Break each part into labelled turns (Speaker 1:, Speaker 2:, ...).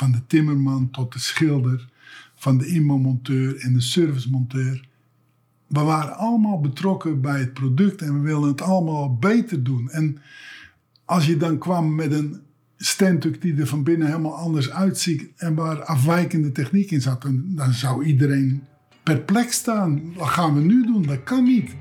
Speaker 1: van de timmerman tot de schilder, van de inbouwmonteur en de servicemonteur. We waren allemaal betrokken bij het product en we wilden het allemaal beter doen. En als je dan kwam met een standtuk die er van binnen helemaal anders uitziet en waar afwijkende techniek in zat, dan, dan zou iedereen perplex staan. Wat gaan we nu doen? Dat kan niet.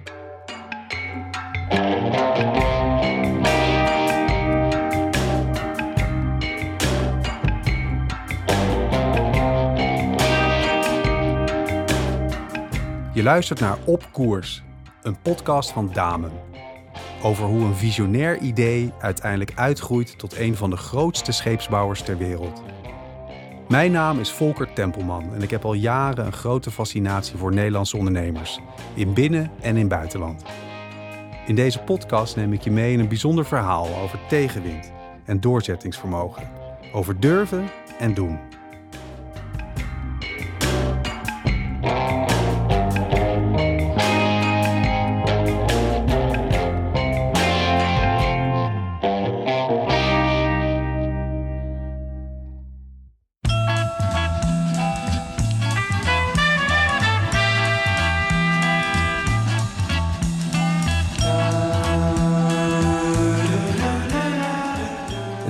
Speaker 2: Je luistert naar Op Koers, een podcast van Damen. Over hoe een visionair idee uiteindelijk uitgroeit tot een van de grootste scheepsbouwers ter wereld. Mijn naam is Volker Tempelman en ik heb al jaren een grote fascinatie voor Nederlandse ondernemers, in binnen- en in buitenland. In deze podcast neem ik je mee in een bijzonder verhaal over tegenwind en doorzettingsvermogen, over durven en doen.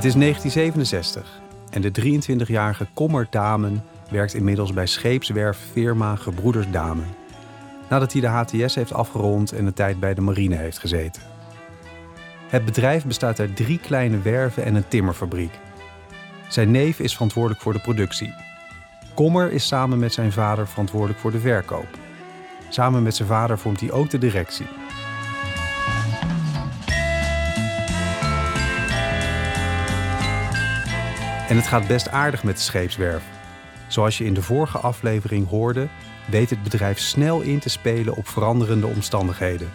Speaker 2: Is 1967 en de 23-jarige Kommer Damen werkt inmiddels bij scheepswerffirma Gebroeders Damen. Nadat hij de HTS heeft afgerond en een tijd bij de marine heeft gezeten. Het bedrijf bestaat uit drie kleine werven en een timmerfabriek. Zijn neef is verantwoordelijk voor de productie. Kommer is samen met zijn vader verantwoordelijk voor de verkoop. Samen met zijn vader vormt hij ook de directie. En het gaat best aardig met de scheepswerf. Zoals je in de vorige aflevering hoorde, weet het bedrijf snel in te spelen op veranderende omstandigheden.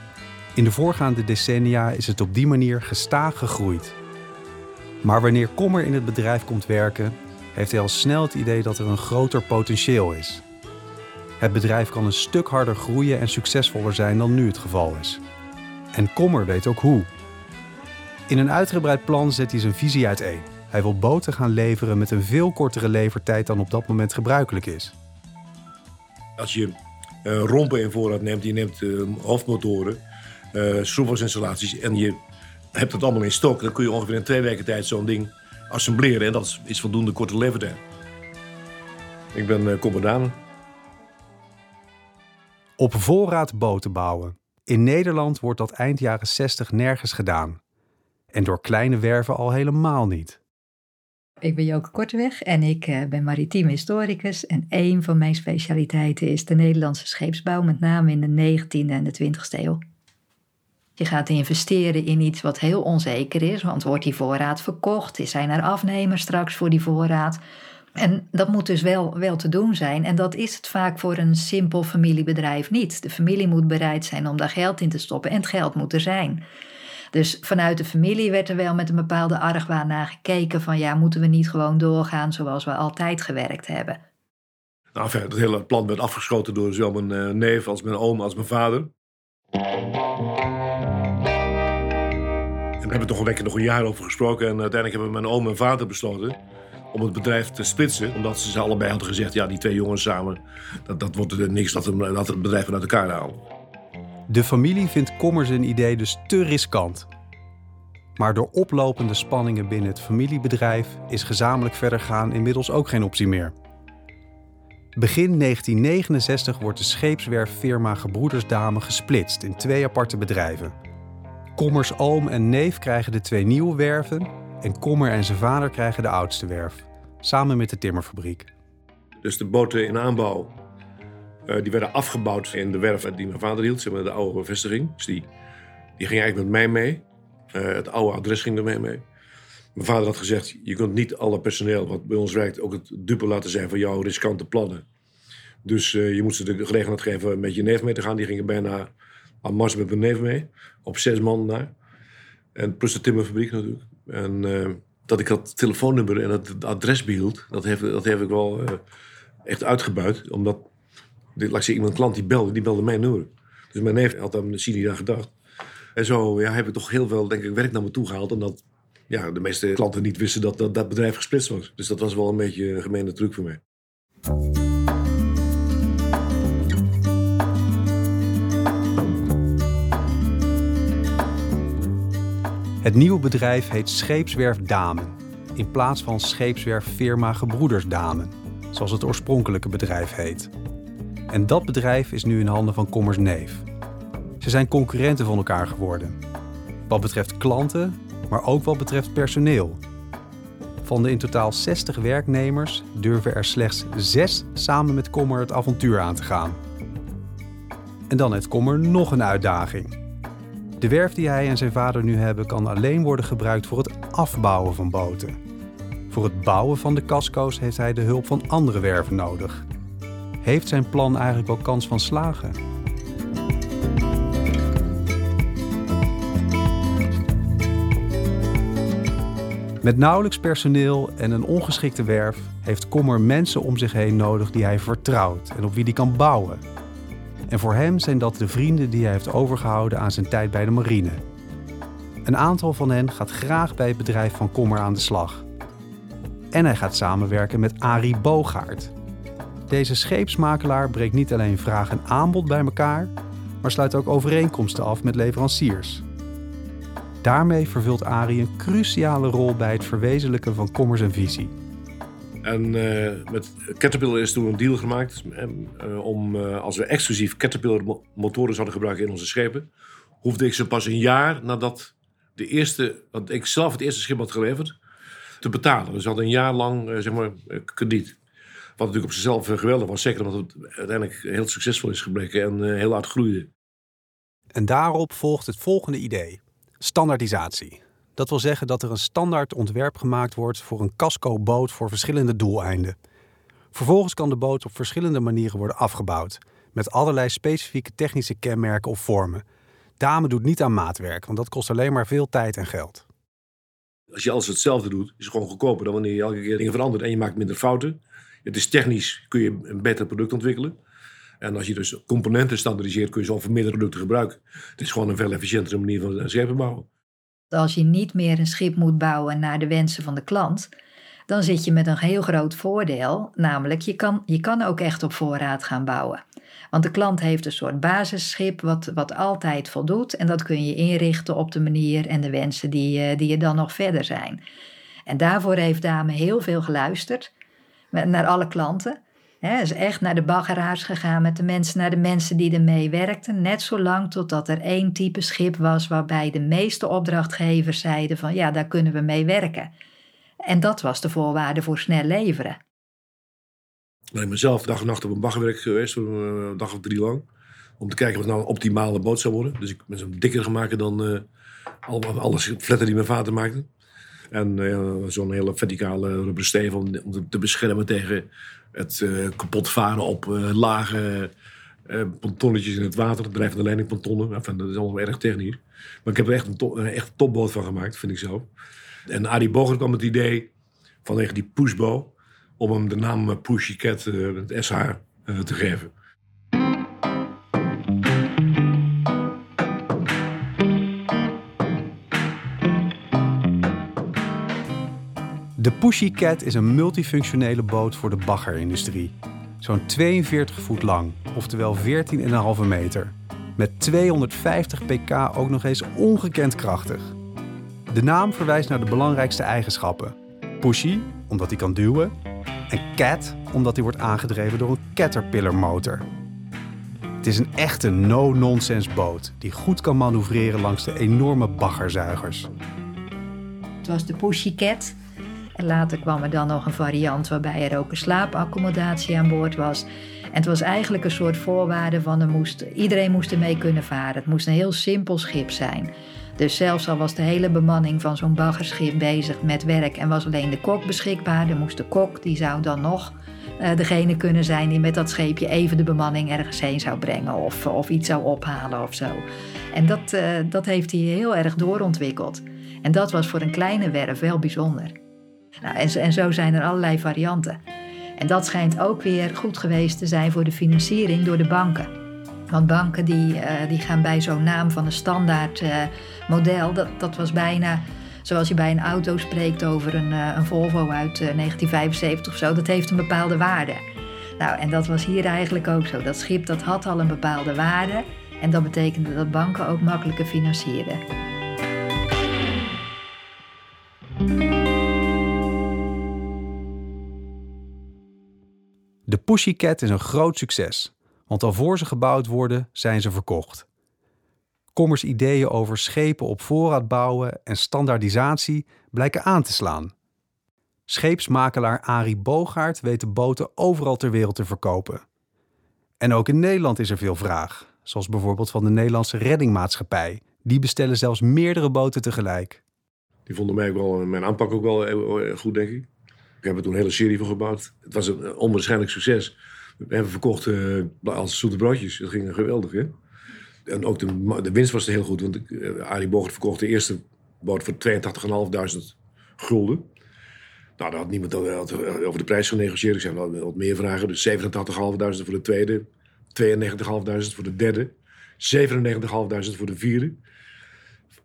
Speaker 2: In de voorgaande decennia is het op die manier gestaag gegroeid. Maar wanneer Kommer in het bedrijf komt werken, heeft hij al snel het idee dat er een groter potentieel is. Het bedrijf kan een stuk harder groeien en succesvoller zijn dan nu het geval is. En Kommer weet ook hoe. In een uitgebreid plan zet hij zijn visie uiteen. Hij wil boten gaan leveren met een veel kortere levertijd dan op dat moment gebruikelijk is.
Speaker 3: Als je uh, rompen in voorraad neemt, je neemt uh, hoofdmotoren, uh, schroevensinstallaties en je hebt het allemaal in stok, dan kun je ongeveer in twee weken tijd zo'n ding assembleren en dat is voldoende korte levertijd. Ik ben uh, commandant.
Speaker 2: Op voorraad boten bouwen. In Nederland wordt dat eind jaren 60 nergens gedaan. En door kleine werven al helemaal niet.
Speaker 4: Ik ben Joke Korteweg en ik uh, ben maritiem historicus. En een van mijn specialiteiten is de Nederlandse scheepsbouw, met name in de 19e en de 20e eeuw. Je gaat investeren in iets wat heel onzeker is, want wordt die voorraad verkocht? Zijn er afnemers straks voor die voorraad? En dat moet dus wel, wel te doen zijn. En dat is het vaak voor een simpel familiebedrijf niet. De familie moet bereid zijn om daar geld in te stoppen en het geld moet er zijn. Dus vanuit de familie werd er wel met een bepaalde argwaan naar gekeken van ja, moeten we niet gewoon doorgaan zoals we altijd gewerkt hebben.
Speaker 3: Nou, het hele plan werd afgeschoten door zowel mijn uh, neef als mijn oom als mijn vader. En hebben we toch week nog een jaar over gesproken. En uiteindelijk hebben mijn oom en vader besloten om het bedrijf te splitsen. Omdat ze allebei hadden gezegd, ja, die twee jongens samen, dat, dat wordt er niks dat, dat het bedrijf uit elkaar halen.
Speaker 2: De familie vindt Kommer zijn idee dus te riskant. Maar door oplopende spanningen binnen het familiebedrijf is gezamenlijk verder gaan inmiddels ook geen optie meer. Begin 1969 wordt de scheepswerffirma Gebroedersdame gesplitst in twee aparte bedrijven. Kommers oom en neef krijgen de twee nieuwe werven en Kommer en zijn vader krijgen de oudste werf, samen met de timmerfabriek.
Speaker 3: Dus de boten in aanbouw uh, die werden afgebouwd in de werf die mijn vader hield, zeg maar de oude vestiging. Dus die, die ging eigenlijk met mij mee. Uh, het oude adres ging ermee mee. Mijn vader had gezegd: Je kunt niet alle personeel wat bij ons werkt ook het dupe laten zijn van jouw riskante plannen. Dus uh, je moet ze de gelegenheid geven met je neef mee te gaan. Die gingen bijna aan mars met mijn neef mee. Op zes man naar. En plus de timmerfabriek natuurlijk. En dat ik dat telefoonnummer en het adres behield, dat heeft, dat heeft ik wel echt uitgebuit. Omdat dit, zeggen, iemand klant die belde, die belde mijn nummer. Dus mijn neef had aan Sini daar gedacht. En zo ja, heb ik toch heel veel denk ik, werk naar me toe gehaald. En dat ja, de meeste klanten niet wisten dat dat, dat bedrijf gesplitst was. Dus dat was wel een beetje een gemene truc voor mij.
Speaker 2: Het nieuwe bedrijf heet Scheepswerf Damen, in plaats van Scheepswerf Firma Gebroeders Damen, zoals het oorspronkelijke bedrijf heet. En dat bedrijf is nu in handen van Commerce Neef. Ze zijn concurrenten van elkaar geworden. Wat betreft klanten, maar ook wat betreft personeel. Van de in totaal 60 werknemers durven er slechts 6 samen met Kommer het avontuur aan te gaan. En dan heeft Kommer nog een uitdaging. De werf die hij en zijn vader nu hebben kan alleen worden gebruikt voor het afbouwen van boten. Voor het bouwen van de casco's heeft hij de hulp van andere werven nodig. Heeft zijn plan eigenlijk wel kans van slagen? Met nauwelijks personeel en een ongeschikte werf heeft Kommer mensen om zich heen nodig die hij vertrouwt en op wie hij kan bouwen. En voor hem zijn dat de vrienden die hij heeft overgehouden aan zijn tijd bij de marine. Een aantal van hen gaat graag bij het bedrijf van Kommer aan de slag. En hij gaat samenwerken met Arie Bogaert. Deze scheepsmakelaar breekt niet alleen vraag en aanbod bij elkaar, maar sluit ook overeenkomsten af met leveranciers. Daarmee vervult Arie een cruciale rol bij het verwezenlijken van Kommers en visie.
Speaker 3: En uh, met Caterpillar is toen een deal gemaakt uh, om, uh, als we exclusief Caterpillar motoren zouden gebruiken in onze schepen, hoefde ik ze pas een jaar nadat de eerste, want ik zelf het eerste schip had geleverd, te betalen. Dus had een jaar lang, zeg maar, krediet. Wat natuurlijk op zichzelf geweldig was, zeker omdat het uiteindelijk heel succesvol is gebleken en heel hard groeide.
Speaker 2: En daarop volgt het volgende idee: standaardisatie. Dat wil zeggen dat er een standaard ontwerp gemaakt wordt voor een casco-boot voor verschillende doeleinden. Vervolgens kan de boot op verschillende manieren worden afgebouwd, met allerlei specifieke technische kenmerken of vormen. Dame doet niet aan maatwerk, want dat kost alleen maar veel tijd en geld.
Speaker 3: Als je alles hetzelfde doet, is het gewoon goedkoper dan wanneer je elke keer dingen verandert en je maakt minder fouten. Het is technisch, kun je een beter product ontwikkelen. En als je dus componenten standaardiseert, kun je zoveel meer producten gebruiken. Het is gewoon een veel efficiëntere manier van schepen bouwen.
Speaker 4: Als je niet meer een schip moet bouwen naar de wensen van de klant, dan zit je met een heel groot voordeel, namelijk je kan, je kan ook echt op voorraad gaan bouwen. Want de klant heeft een soort basisschip wat, wat altijd voldoet en dat kun je inrichten op de manier en de wensen die, eh, die er dan nog verder zijn. En daarvoor heeft Dame heel veel geluisterd naar alle klanten. He, is echt naar de baggeraars gegaan met de mensen, naar de mensen die ermee werkten. Net zolang totdat er één type schip was waarbij de meeste opdrachtgevers zeiden van ja, daar kunnen we mee werken. En dat was de voorwaarde voor snel leveren.
Speaker 3: Ik ben mezelf dag en nacht op een baggerwerk geweest, een dag of drie lang. Om te kijken wat nou een optimale boot zou worden. Dus ik ben zo dikker gemaakt dan uh, alle fletten die mijn vader maakte. En uh, zo'n hele verticale rubbersteven om, om te beschermen tegen het uh, kapot varen op uh, lage pontonnetjes in het water. Drijvende leidingpontonnen. Enfin, dat is allemaal erg technisch. Maar ik heb er echt een, echt topboot van gemaakt, vind ik zo. En Arie Boger kwam met het idee vanwege die pushbow... om hem de naam Pushy Cat, het SH, te geven.
Speaker 2: De Pushycat is een multifunctionele boot voor de baggerindustrie. Zo'n 42 voet lang, oftewel 14,5 meter. Met 250 pk ook nog eens ongekend krachtig. De naam verwijst naar de belangrijkste eigenschappen. Pushy, omdat hij kan duwen. En cat, omdat hij wordt aangedreven door een Caterpillar motor. Het is een echte no-nonsense boot die goed kan manoeuvreren langs de enorme baggerzuigers.
Speaker 4: Het was de Pushycat en later kwam er dan nog een variant waarbij er ook een slaapaccommodatie aan boord was. En het was eigenlijk een soort voorwaarde van er moest, iedereen moest ermee kunnen varen. Het moest een heel simpel schip zijn. Dus zelfs al was de hele bemanning van zo'n baggerschip bezig met werk en was alleen de kok beschikbaar, dan moest de kok, die zou dan nog uh, degene kunnen zijn die met dat scheepje even de bemanning ergens heen zou brengen of, of iets zou ophalen of zo. En dat, uh, dat heeft hij heel erg doorontwikkeld. En dat was voor een kleine werf wel bijzonder. Nou, en, zo zijn er allerlei varianten. En dat schijnt ook weer goed geweest te zijn voor de financiering door de banken. Want banken die, uh, die gaan bij zo'n naam van een standaard uh, model, dat, dat was bijna Zoals je bij een auto spreekt over een, eh, een Volvo uit 1975 of zo, dat heeft een bepaalde waarde. Nou, en dat was hier eigenlijk ook zo. Dat schip dat had al een bepaalde waarde. En dat betekende dat banken ook makkelijker financierden.
Speaker 2: Pussycat is een groot succes, want al voor ze gebouwd worden, zijn ze verkocht. Kommers ideeën over schepen op voorraad bouwen en standaardisatie blijken aan te slaan. Scheepsmakelaar Arie Bogaert weet de boten overal ter wereld te verkopen. En ook in Nederland is er veel vraag, zoals bijvoorbeeld van de Nederlandse Reddingmaatschappij. Die bestellen zelfs meerdere boten tegelijk.
Speaker 3: Die vonden mij ook wel, mijn aanpak ook wel goed, denk ik. We hebben toen een hele serie van gebouwd. Het was een onwaarschijnlijk succes. We hebben verkocht uh, als zoete broodjes. Dat ging geweldig, hè? En ook de, de winst was heel goed. Want uh, Arie Bogert verkocht de eerste boot voor 82.500 gulden. Nou, daar had niemand over de prijs genegocieerd. Ik zei, wel wat meer vragen. Dus 87.500 voor de tweede. 92.500 voor de derde. 97.500 voor de vierde.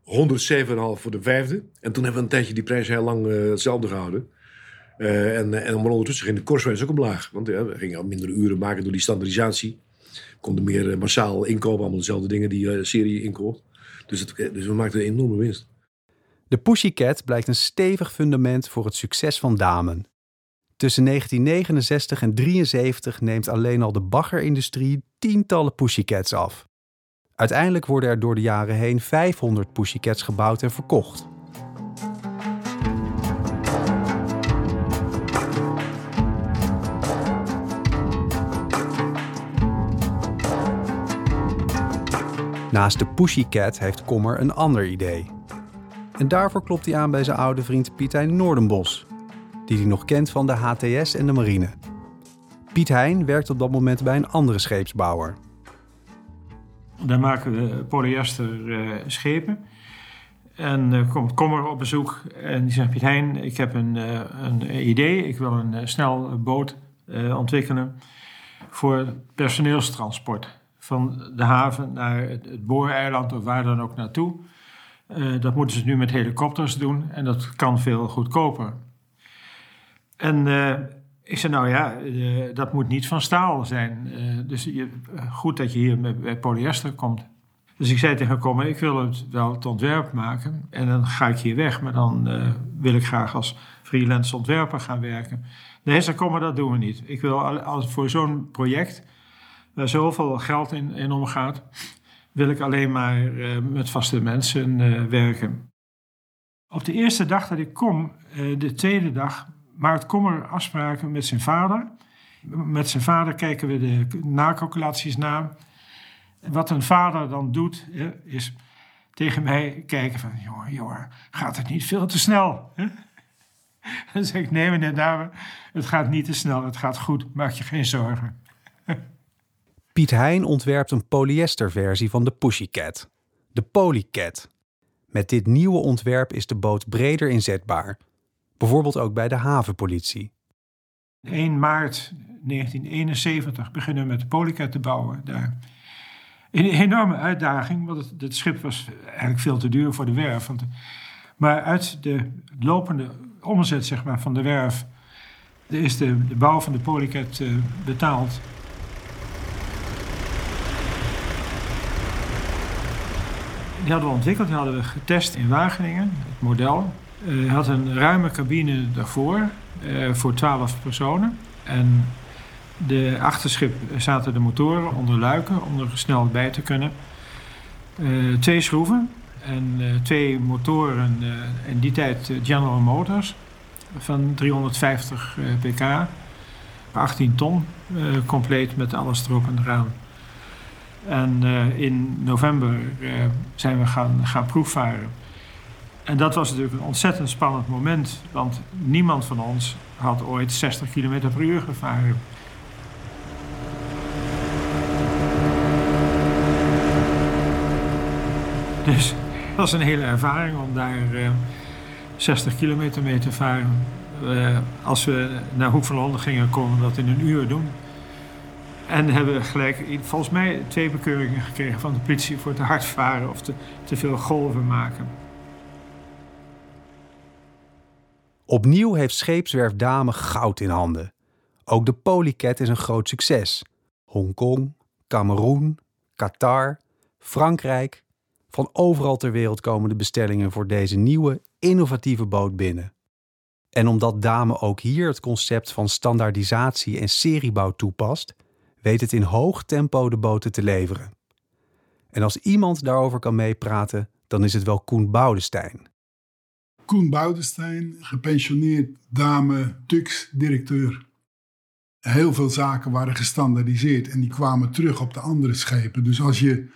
Speaker 3: 107,5 voor de vijfde. En toen hebben we een tijdje die prijs heel lang hetzelfde gehouden. Uh, en, en ondertussen ging de korswijze ook omlaag. Want we gingen minder uren maken door die standaardisatie. Konden meer massaal inkopen, allemaal dezelfde dingen die serie inkoopt. Dus, het, dus we maakten een enorme winst.
Speaker 2: De Pussycat blijkt een stevig fundament voor het succes van Damen. Tussen 1969 en 1973 neemt alleen al de baggerindustrie tientallen Pussycats af. Uiteindelijk worden er door de jaren heen 500 Pussycats gebouwd en verkocht. Naast de Pussycat heeft Kommer een ander idee. En daarvoor klopt hij aan bij zijn oude vriend Piet Hein Noordenbos, die hij nog kent van de HTS en de marine. Piet Hein werkt op dat moment bij een andere scheepsbouwer.
Speaker 5: Daar maken we polyester uh, schepen. En uh, komt Kommer op bezoek en die zegt: Piet Hein, ik heb een, uh, een idee. Ik wil een snel boot ontwikkelen voor personeelstransport. Van de haven naar het, booreiland of waar dan ook naartoe. Uh, dat moeten ze nu met helikopters doen en dat kan veel goedkoper. En uh, ik zei, nou ja, uh, dat moet niet van staal zijn. dus je, goed dat je hier met, polyester komt. Dus ik zei tegen Kommer, ik wil het wel het ontwerp maken. En dan ga ik hier weg, maar dan wil ik graag als freelance ontwerper gaan werken. Nee, Kommer, dat doen we niet. Ik wil als voor zo'n project, waar zoveel geld in, in omgaat wil ik alleen maar uh, met vaste mensen uh, werken. Op de eerste dag dat ik kom, uh, de tweede dag, maakt Kommer afspraken met zijn vader. Met zijn vader kijken we de nakalculaties na. Wat een vader dan doet, is tegen mij kijken van... jongen, jongen, gaat het niet veel te snel? Dan zeg ik, nee meneer Dame, het gaat niet te snel, het gaat goed, maak je geen zorgen.
Speaker 2: Piet Hein ontwerpt een polyesterversie van de Pussycat, de Polycat. Met dit nieuwe ontwerp is de boot breder inzetbaar, bijvoorbeeld ook bij de havenpolitie.
Speaker 5: 1 maart 1971 beginnen we met de Polycat te bouwen daar. Een enorme uitdaging, want het, het, schip was eigenlijk veel te duur voor de werf. Want, maar uit de lopende omzet zeg maar, van de werf is de, de bouw van de Polycat uh, betaald. Die hadden we ontwikkeld, die hadden we getest in Wageningen, het model. Uh, had een ruime cabine daarvoor uh, voor 12 personen. En de achterschip zaten de motoren onder luiken om er snel bij te kunnen. Twee schroeven en twee motoren in die tijd General Motors van 350 pk, 18 ton, compleet met alles erop en eraan. En uh, in november uh, zijn we gaan, gaan proefvaren. En dat was natuurlijk een ontzettend spannend moment, want niemand van ons had ooit 60 km per uur gevaren. Dus dat was een hele ervaring om daar uh, eh, 60 kilometer mee te varen. als we naar Hoek van Londen gingen, konden we dat in een uur doen. En hebben gelijk, volgens mij, twee bekeuringen gekregen van de politie voor te hard varen of te, te veel golven maken.
Speaker 2: Opnieuw heeft scheepswerf Dame goud in handen. Ook de Polycat is een groot succes. Hongkong, Cameroen, Qatar, Frankrijk. Van overal ter wereld komen de bestellingen voor deze nieuwe, innovatieve boot binnen. En omdat Dame ook hier het concept van standaardisatie en seriebouw toepast, weet het in hoog tempo de boten te leveren. En als iemand daarover kan meepraten, dan is het wel Koen Boudestein.
Speaker 1: Koen Boudestein, gepensioneerd dame Tux-directeur. Heel veel zaken waren gestandaardiseerd en die kwamen terug op de andere schepen. Dus als je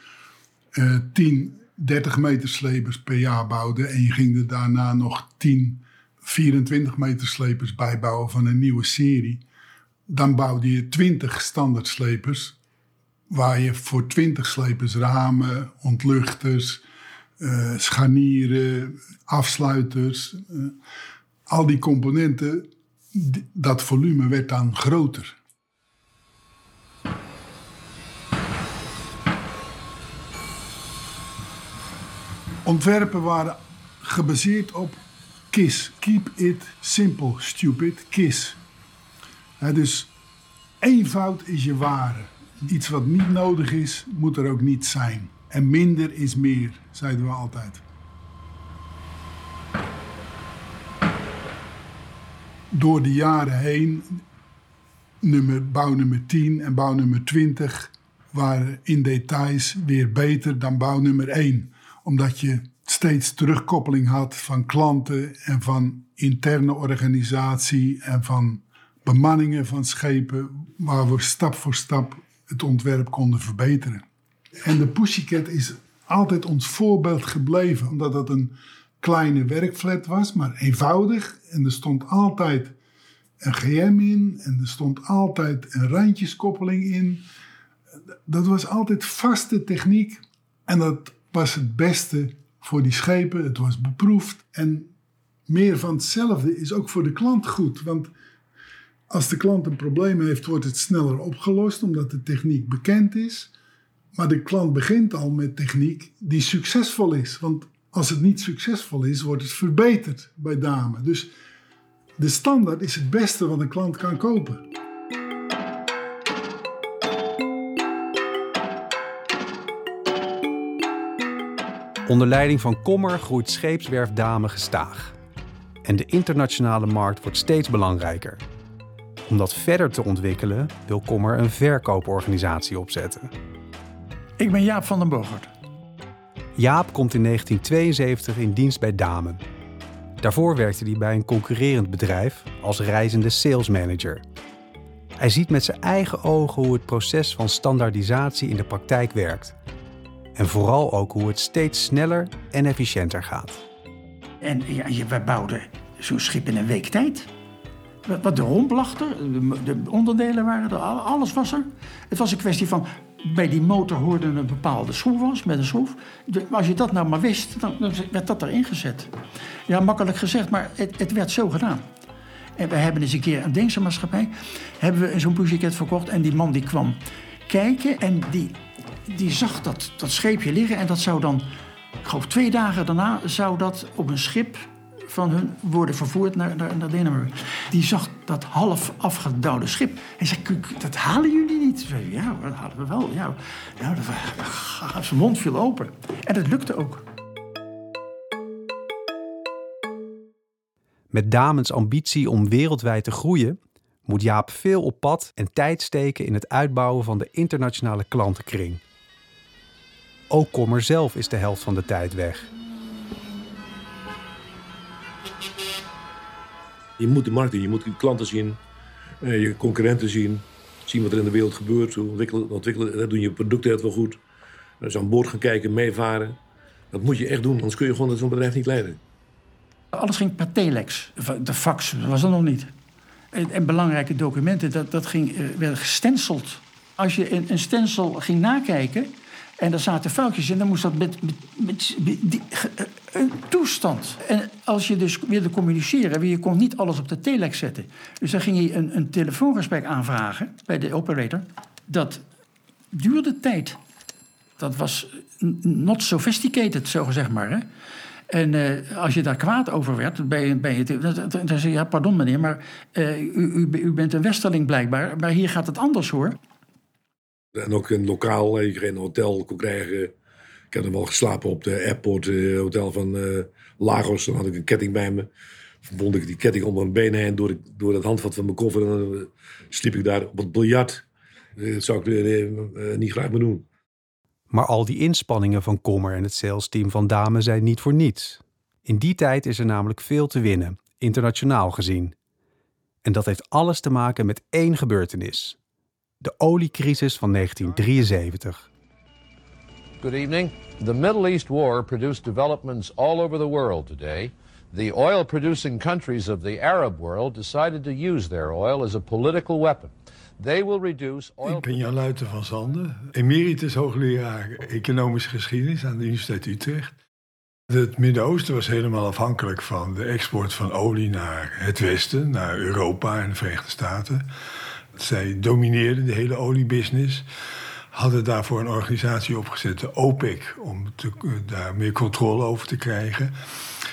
Speaker 1: uh, 10, 30 meter slepers per jaar bouwde en je ging er daarna nog 10, 24 meter slepers bijbouwen van een nieuwe serie, dan bouwde je 20 standaard slepers waar je voor 20 slepers ramen, ontluchters, uh, scharnieren, afsluiters, uh, al die componenten, dat volume werd dan groter. Ontwerpen waren gebaseerd op KISS. Keep it simple, stupid. KISS. Dus eenvoud is je ware. Iets wat niet nodig is, moet er ook niet zijn. En minder is meer, zeiden we altijd. Door de jaren heen, nummer, bouw nummer 10 en bouw nummer 20 waren in details weer beter dan bouw nummer 1. Omdat je steeds terugkoppeling had van klanten en van interne organisatie en van bemanningen van schepen, waar we stap voor stap het ontwerp konden verbeteren. En de Pussycat is altijd ons voorbeeld gebleven, omdat het een kleine werkflat was, maar eenvoudig. En er stond altijd een GM in en er stond altijd een randjeskoppeling in. Dat was altijd vaste techniek en dat was het beste voor die schepen. Het was beproefd en meer van hetzelfde is ook voor de klant goed. Want als de klant een probleem heeft, wordt het sneller opgelost omdat de techniek bekend is. Maar de klant begint al met techniek die succesvol is. Want als het niet succesvol is, wordt het verbeterd bij Dame. Dus de standaard is het beste wat een klant kan kopen.
Speaker 2: Onder leiding van Kommer groeit scheepswerf Dame gestaag. En de internationale markt wordt steeds belangrijker. Om dat verder te ontwikkelen wil Kommer een verkooporganisatie opzetten.
Speaker 6: Ik ben Jaap van den Bogert.
Speaker 2: Jaap komt in 1972 in dienst bij Damen. Daarvoor werkte hij bij een concurrerend bedrijf als reizende salesmanager. Hij ziet met zijn eigen ogen hoe het proces van standaardisatie in de praktijk werkt. En vooral ook hoe het steeds sneller en efficiënter gaat.
Speaker 6: En ja, wij bouwden zo'n schip in een week tijd. Wat de romp er, de onderdelen waren er, alles was er. Het was een kwestie van bij die motor hoorde een bepaalde schroef was, met een schroef. als je dat nou maar wist, dan, werd dat erin gezet. Ja, makkelijk gezegd, maar het, het werd zo gedaan. En we hebben eens een keer een Deense hebben we zo'n pussycat verkocht en die man die kwam kijken... en die, die zag dat, dat scheepje liggen en dat zou dan... ik geloof twee dagen daarna zou dat op een schip van hun worden vervoerd naar, naar, Denemarken. Die zag dat half afgedouwde schip. En zei, dat halen jullie niet? Ja, dat halen we wel. Ja, dat, zijn mond viel open. En dat lukte ook.
Speaker 2: Met Damens ambitie om wereldwijd te groeien, moet Jaap veel op pad en tijd steken in het uitbouwen van de internationale klantenkring. Ook Kommer zelf is de helft van de tijd weg.
Speaker 3: Je moet de markt in, je moet je klanten zien, eh, je concurrenten zien. Zien wat er in de wereld gebeurt, ontwikkelen, ontwikkelen dat doen je producten het wel goed. Dus aan boord gaan kijken, meevaren. Dat moet je echt doen, anders kun je gewoon zo'n bedrijf niet leiden.
Speaker 6: Alles ging per telex. De fax was er nog niet. En, en belangrijke documenten, dat, dat ging, eh, werd gestenceld. Als je een, een stencil ging nakijken, en er zaten foutjes in, dan moest dat met, met, die, eh, een toestand. En als je dus wilde communiceren, je kon niet alles op de telex zetten. Dus dan ging je een, een telefoongesprek aanvragen bij de operator. Dat duurde tijd. Dat was not sophisticated, zo gezegd maar. Hè? En eh, als je daar kwaad over werd, dan, zei je, ja, pardon meneer, maar u, u, bent een westerling blijkbaar. Maar hier gaat het anders hoor.
Speaker 3: En ook een lokaal, je kreeg een hotel kon krijgen. Ik heb er wel geslapen op de airport uh, hotel van Lagos. Dan had ik een ketting bij me. Verbond ik die ketting onder mijn benen heen door, door het handvat van mijn koffer. En dan sliep ik daar op het biljart. Dat zou ik niet graag meer.
Speaker 2: Maar al die inspanningen van Kommer en het salesteam van Dame zijn niet voor niets. In die tijd is er namelijk veel te winnen, internationaal gezien. En dat heeft alles te maken met één gebeurtenis: de oliecrisis van 1973.
Speaker 7: Good evening. The Middle East War produced developments all over the world today. The oil producing countries of the Arab world decided to use their oil as a political weapon. They will reduce oil...
Speaker 8: Ik ben Jan Luiten van Zanden, emeritus hoogleraar economische geschiedenis aan de Universiteit Utrecht. Het Midden-Oosten was helemaal afhankelijk van de export van olie naar het Westen, naar Europa en de Verenigde Staten. Zij domineerden de hele oliebusiness hadden daarvoor een organisatie opgezet, de OPEC, om te, daar meer controle over te krijgen.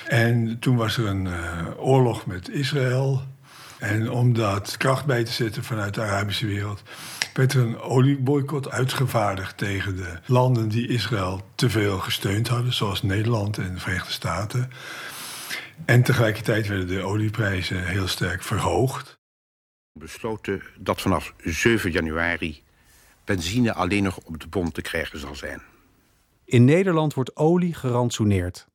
Speaker 8: En toen was er een uh, oorlog met Israël. En om dat kracht bij te zetten vanuit de Arabische wereld, werd er een olieboycott uitgevaardigd tegen de landen die Israël te veel gesteund hadden, zoals Nederland en de Verenigde Staten. En tegelijkertijd werden de olieprijzen heel sterk verhoogd.
Speaker 9: Besloten dat vanaf 7 januari benzine alleen nog op de bom te krijgen zal zijn.
Speaker 2: In Nederland wordt olie gerantsoeneerd.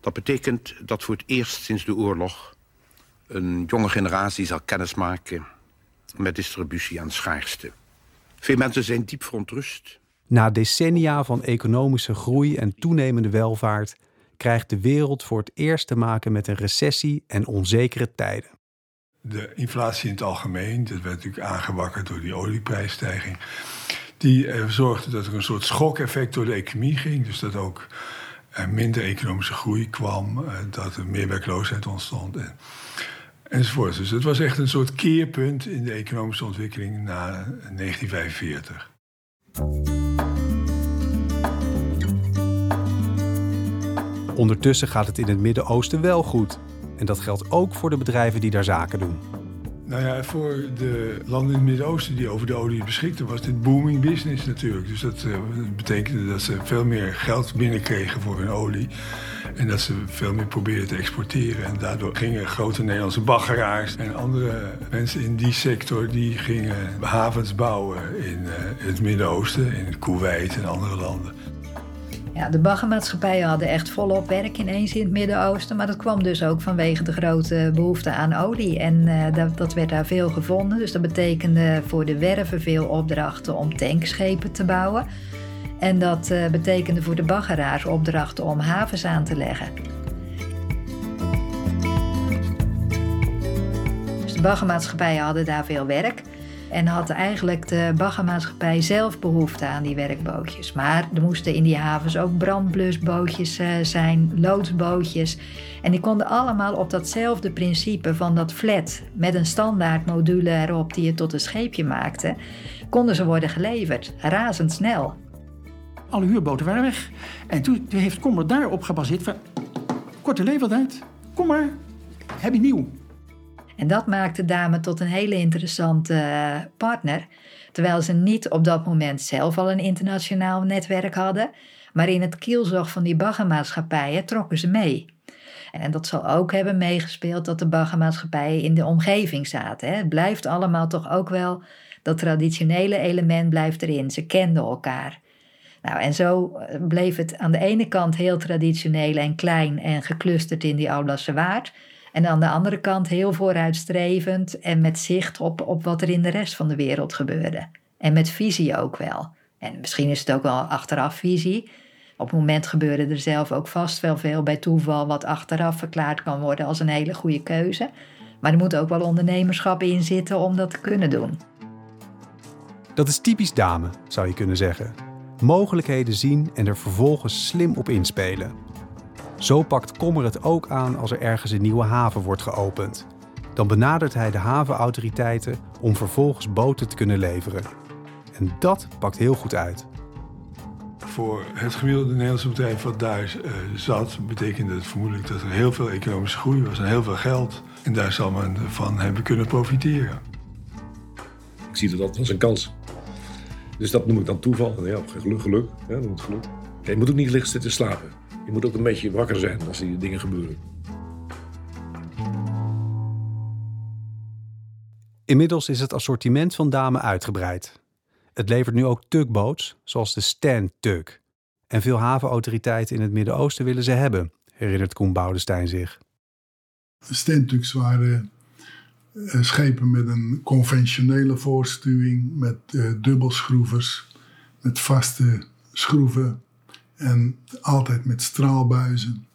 Speaker 9: Dat betekent dat voor het eerst sinds de oorlog een jonge generatie zal kennismaken met distributie aan schaarste. Veel mensen zijn diep verontrust.
Speaker 2: Na decennia van economische groei en toenemende welvaart krijgt de wereld voor het eerst te maken met een recessie en onzekere tijden.
Speaker 8: De inflatie in het algemeen, dat werd natuurlijk aangewakkerd door die olieprijsstijging, die zorgde dat er een soort schokeffect door de economie ging. Dus dat ook eh, minder economische groei kwam, eh, dat er meer werkloosheid ontstond. En, enzovoort. Dus het was echt een soort keerpunt in de economische ontwikkeling na 1945.
Speaker 2: Ondertussen gaat het in het Midden-Oosten wel goed. En dat geldt ook voor de bedrijven die daar zaken doen.
Speaker 8: Nou ja, voor de landen in het Midden-Oosten die over de olie beschikten, was dit booming business natuurlijk. Dus dat uh, betekende dat ze veel meer geld binnenkregen voor hun olie. En dat ze veel meer probeerden te exporteren. En daardoor gingen grote Nederlandse baggeraars en andere mensen in die sector... die gingen havens bouwen in uh, het Midden-Oosten, in Kuwait en andere landen.
Speaker 4: Ja, de baggermaatschappijen hadden echt volop werk ineens in het Midden-Oosten. Maar dat kwam dus ook vanwege de grote behoefte aan olie. En uh, dat, dat, werd daar veel gevonden. Dus dat betekende voor de werven veel opdrachten om tankschepen te bouwen. En dat uh, betekende voor de baggeraars opdrachten om havens aan te leggen. Dus de baggermaatschappijen hadden daar veel werk. En had eigenlijk de baggermaatschappij zelf behoefte aan die werkbootjes. Maar er moesten in die havens ook brandblusbootjes uh, zijn, loodsbootjes. En die konden allemaal op datzelfde principe van dat flat... met een standaard module erop die je tot een scheepje maakte... konden ze worden geleverd, razendsnel.
Speaker 6: Alle huurboten waren weg. En toen heeft Kommer daarop gebaseerd van... korte levertijd, kom maar, heb je nieuw.
Speaker 4: En dat maakte Dame tot een hele interessante eh, partner. Terwijl ze niet op dat moment zelf al een internationaal netwerk hadden, maar in het kielzog van die baggermaatschappijen trokken ze mee. En dat zal ook hebben meegespeeld dat de baggermaatschappijen in de omgeving zaten. Het blijft allemaal toch ook wel, dat traditionele element blijft erin. Ze kenden elkaar. Nou, en zo eh, bleef het aan de ene kant heel traditioneel en klein en geclusterd in die Oudasse Waard. En aan de andere kant heel vooruitstrevend en met zicht op, op wat er in de rest van de wereld gebeurde. En met visie ook wel. En misschien is het ook wel achteraf visie. Op het moment gebeurde er zelf ook vast wel veel bij toeval wat achteraf verklaard kan worden als een hele goede keuze. Maar er moet ook wel ondernemerschap in zitten om dat te kunnen doen.
Speaker 2: Dat is typisch dame, zou je kunnen zeggen. Mogelijkheden zien en er vervolgens slim op inspelen. Zo pakt Kommer het ook aan als er ergens een nieuwe haven wordt geopend. Dan benadert hij de havenautoriteiten om vervolgens boten te kunnen leveren. En dat pakt heel goed uit.
Speaker 8: voor het gemiddelde Nederlandse bedrijf wat daar uh, zat, betekende het vermoedelijk dat er heel veel economische groei was en heel veel geld. En daar zal men van hebben kunnen profiteren.
Speaker 3: Ik zie dat als een kans. Dus dat noem ik dan toeval. Ja, geluk, geluk. Ja, geluk. je moet ook niet licht zitten slapen. Je moet ook een beetje wakker zijn als die dingen gebeuren.
Speaker 2: Inmiddels is het assortiment van Dame uitgebreid. Het levert nu ook tugboats, zoals de Stan Tug. En veel havenautoriteiten in het Midden-Oosten willen ze hebben, herinnert Koen Boudestein zich.
Speaker 1: Stentugs waren uh, schepen met een conventionele voorstuwing, met uh, dubbelschroevers, met vaste schroeven en altijd met straalbuizen.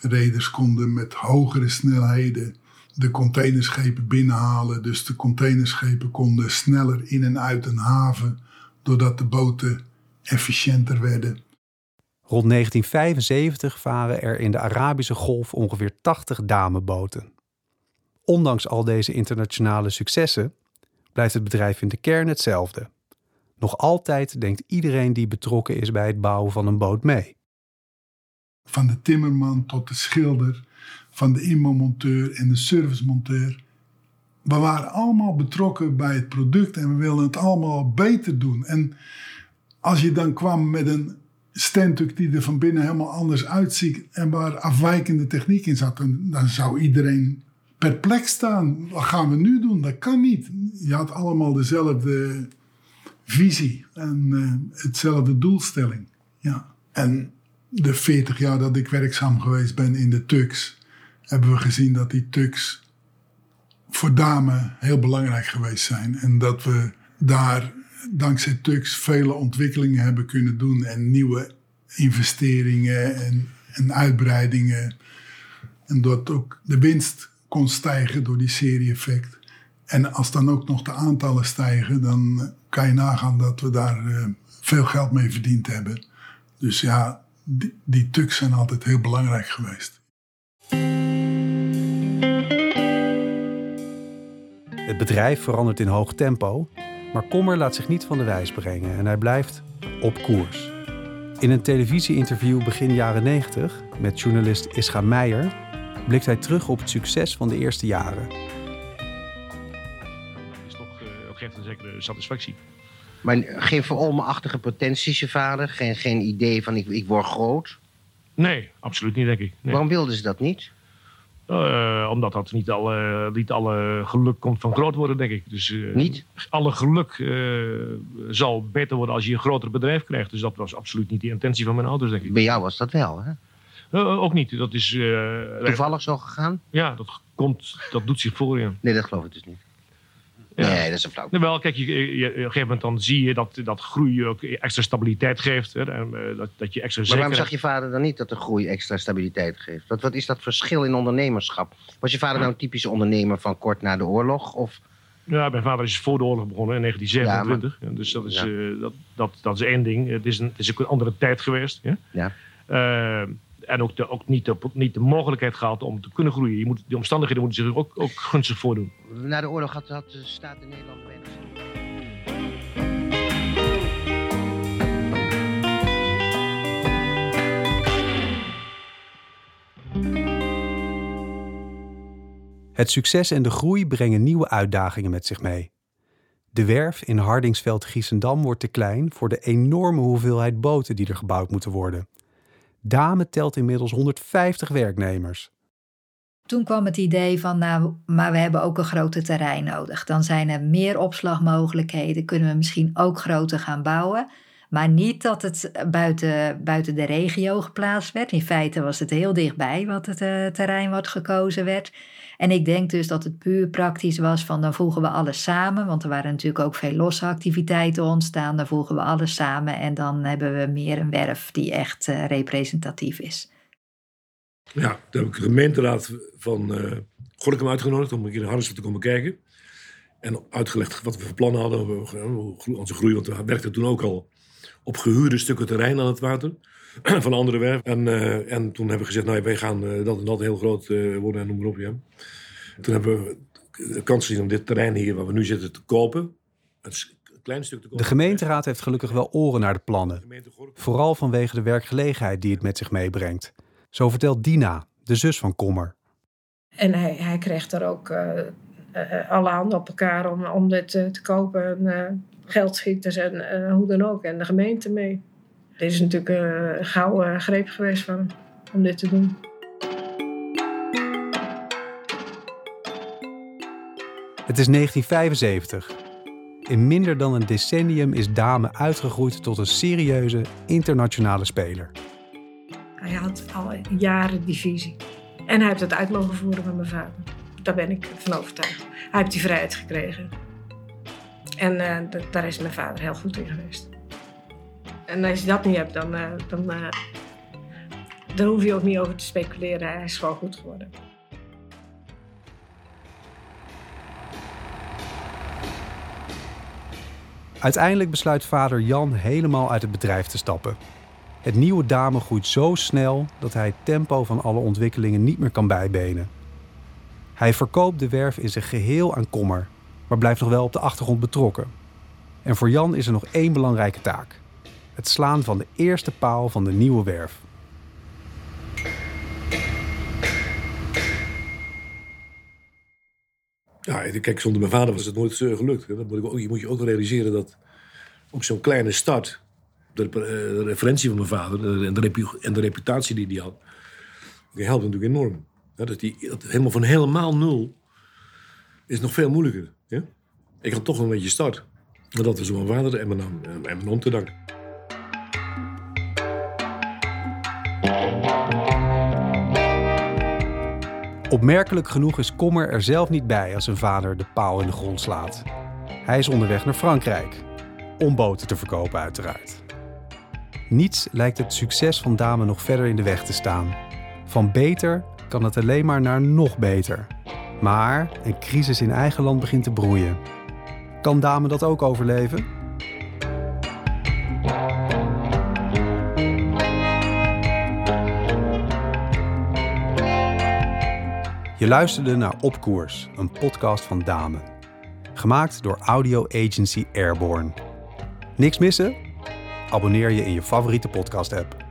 Speaker 1: Reders konden met hogere snelheden de containerschepen binnenhalen. Dus de containerschepen konden sneller in en uit een haven, doordat de boten efficiënter werden.
Speaker 2: Rond 1975 varen er in de Arabische Golf ongeveer 80 dameboten. Ondanks al deze internationale successen blijft het bedrijf in de kern hetzelfde. Nog altijd denkt iedereen die betrokken is bij het bouwen van een boot mee.
Speaker 1: Van de timmerman tot de schilder, van de inbouwmonteur en de servicemonteur. We waren allemaal betrokken bij het product en we wilden het allemaal beter doen. En als je dan kwam met een standtuk die er van binnen helemaal anders uitziet en waar afwijkende techniek in zat, dan zou iedereen perplex staan. Wat gaan we nu doen? Dat kan niet. Je had allemaal dezelfde visie en uh, hetzelfde doelstelling. Ja. En de 40 jaar dat ik werkzaam geweest ben in de TUX, hebben we gezien dat die TUX voor dame heel belangrijk geweest zijn. En dat we daar dankzij TUX vele ontwikkelingen hebben kunnen doen en nieuwe investeringen en, en uitbreidingen. En dat ook de winst kon stijgen door die serie-effect. En als dan ook nog de aantallen stijgen, dan kan je nagaan dat we daar uh, veel geld mee verdiend hebben. Dus ja, die, die zijn altijd heel belangrijk geweest.
Speaker 2: Het bedrijf verandert in hoog tempo, maar Kommer laat zich niet van de wijs brengen en hij blijft op koers. In een televisieinterview begin jaren 90 met journalist Ischa Meijer blikt hij terug op het succes van de eerste jaren.
Speaker 10: Geeft een zekere satisfactie.
Speaker 11: Maar geen verolmenachtige potenties, je vader? Geen, geen idee van ik, ik word groot?
Speaker 10: Nee, absoluut niet, denk ik. Nee.
Speaker 11: Waarom wilden ze dat niet?
Speaker 10: Uh, omdat dat niet alle, niet alle geluk komt van groot worden, denk ik. Dus, uh,
Speaker 11: niet?
Speaker 10: Alle geluk uh, zal beter worden als je een groter bedrijf krijgt. Dus dat was absoluut niet de intentie van mijn ouders, denk ik.
Speaker 11: Bij jou was dat wel, hè?
Speaker 10: ook niet. Dat is...
Speaker 11: Toevallig zo gegaan?
Speaker 10: Ja, dat, komt, dat doet zich voor.
Speaker 11: Nee, dat geloof ik dus niet. Nee, dat is een flauw.
Speaker 10: Nee, wel, kijk, je, je, op een gegeven moment dan zie je dat, dat groei ook extra stabiliteit geeft. Hè, dat, dat je extra
Speaker 11: maar waarom zag je vader dan niet dat de groei extra stabiliteit geeft? Wat, wat is dat verschil in ondernemerschap? Was je vader nou een typische ondernemer van kort na de oorlog? Of...
Speaker 10: Ja, mijn vader is voor de oorlog begonnen in 1927. Ja, maar... Dus dat is, ja. uh, dat, dat, dat is één ding. Het is, een, het is ook een andere tijd geweest. Ja.
Speaker 11: ja.
Speaker 10: Uh, en ook, de, ook niet, de, niet de mogelijkheid gehad om te kunnen groeien. Je moet, die omstandigheden moeten zich ook, ook gunstig voordoen.
Speaker 11: Na de oorlog had, had de staat in Nederland weinig
Speaker 2: Het succes en de groei brengen nieuwe uitdagingen met zich mee. De werf in Hardingsveld-Giessendam wordt te klein voor de enorme hoeveelheid boten die er gebouwd moeten worden. Dame telt inmiddels 150 werknemers.
Speaker 4: Toen kwam het idee van, nou, maar we hebben ook een groter terrein nodig. Dan zijn er meer opslagmogelijkheden, kunnen we misschien ook groter gaan bouwen. Maar niet dat het buiten, buiten de regio geplaatst werd. In feite was het heel dichtbij wat het uh, terrein wat gekozen werd. En ik denk dus dat het puur praktisch was van dan voegen we alles samen. Want er waren natuurlijk ook veel losse activiteiten ontstaan. Dan voegen we alles samen en dan hebben we meer een werf die echt uh, representatief is.
Speaker 3: Ja, toen heb ik de gemeenteraad van uh, Gorkum uitgenodigd om een keer in Hardersen te komen kijken. En uitgelegd wat we voor plannen hadden, onze groei. Want we werkten toen ook al op gehuurde stukken terrein aan het water van andere werf. En, uh, en toen hebben we gezegd, nou, wij gaan uh, dat en dat heel groot uh, worden en noem maar op. Ja. Toen hebben we de kans gezien om dit terrein hier waar we nu zitten te kopen. Het is klein stuk te
Speaker 2: De gemeenteraad heeft gelukkig wel oren naar de plannen. Vooral vanwege de werkgelegenheid die het met zich meebrengt. Zo vertelt Dina, de zus van Kommer.
Speaker 12: En hij, hij kreeg er ook uh, uh, alle handen op elkaar om, om dit uh, te kopen. En, geldschieters en hoe dan ook. En de gemeente mee. Dit is natuurlijk een gouden greep geweest van om dit te doen.
Speaker 2: Het is 1975. In minder dan een decennium is Dame uitgegroeid tot een serieuze internationale speler.
Speaker 12: Hij had al jaren die visie. En hij heeft het uit mogen voeren met mijn vader. Daar ben ik van overtuigd. Hij heeft die vrijheid gekregen. En uh, daar is mijn vader heel goed in geweest. En als je dat niet hebt, dan, uh, dan, uh, dan hoef je ook niet over te speculeren. Hij is gewoon goed geworden.
Speaker 2: Uiteindelijk besluit vader Jan helemaal uit het bedrijf te stappen. Het nieuwe dame groeit zo snel dat hij het tempo van alle ontwikkelingen niet meer kan bijbenen. Hij verkoopt de werf in zijn geheel aan Kommer, maar blijft nog wel op de achtergrond betrokken. En voor Jan is er nog één belangrijke taak: het slaan van de eerste paal van de nieuwe werf.
Speaker 3: Ja, kijk, zonder mijn vader was het nooit uh, gelukt. Moet ik ook, je moet je ook realiseren dat ook zo'n kleine start, de, de, referentie van mijn vader en de, de reputatie die hij had, die helpt natuurlijk enorm. Dat die, dat helemaal van helemaal nul is nog veel moeilijker. Ja? Ik had toch een beetje start. Maar dat is mijn vader en mijn, en mijn te danken.
Speaker 2: Opmerkelijk genoeg is Kommer er zelf niet bij als zijn vader de paal in de grond slaat. Hij is onderweg naar Frankrijk. Om boten te verkopen, uiteraard. Niets lijkt het succes van Dame nog verder in de weg te staan. Van beter kan het alleen maar naar nog beter. Maar een crisis in eigen land begint te broeien. Kan Dame dat ook overleven? Je luisterde naar Opkoers, een podcast van Dame. Gemaakt door audio agency Airborne. Niks missen? Abonneer je in je favoriete podcast-app.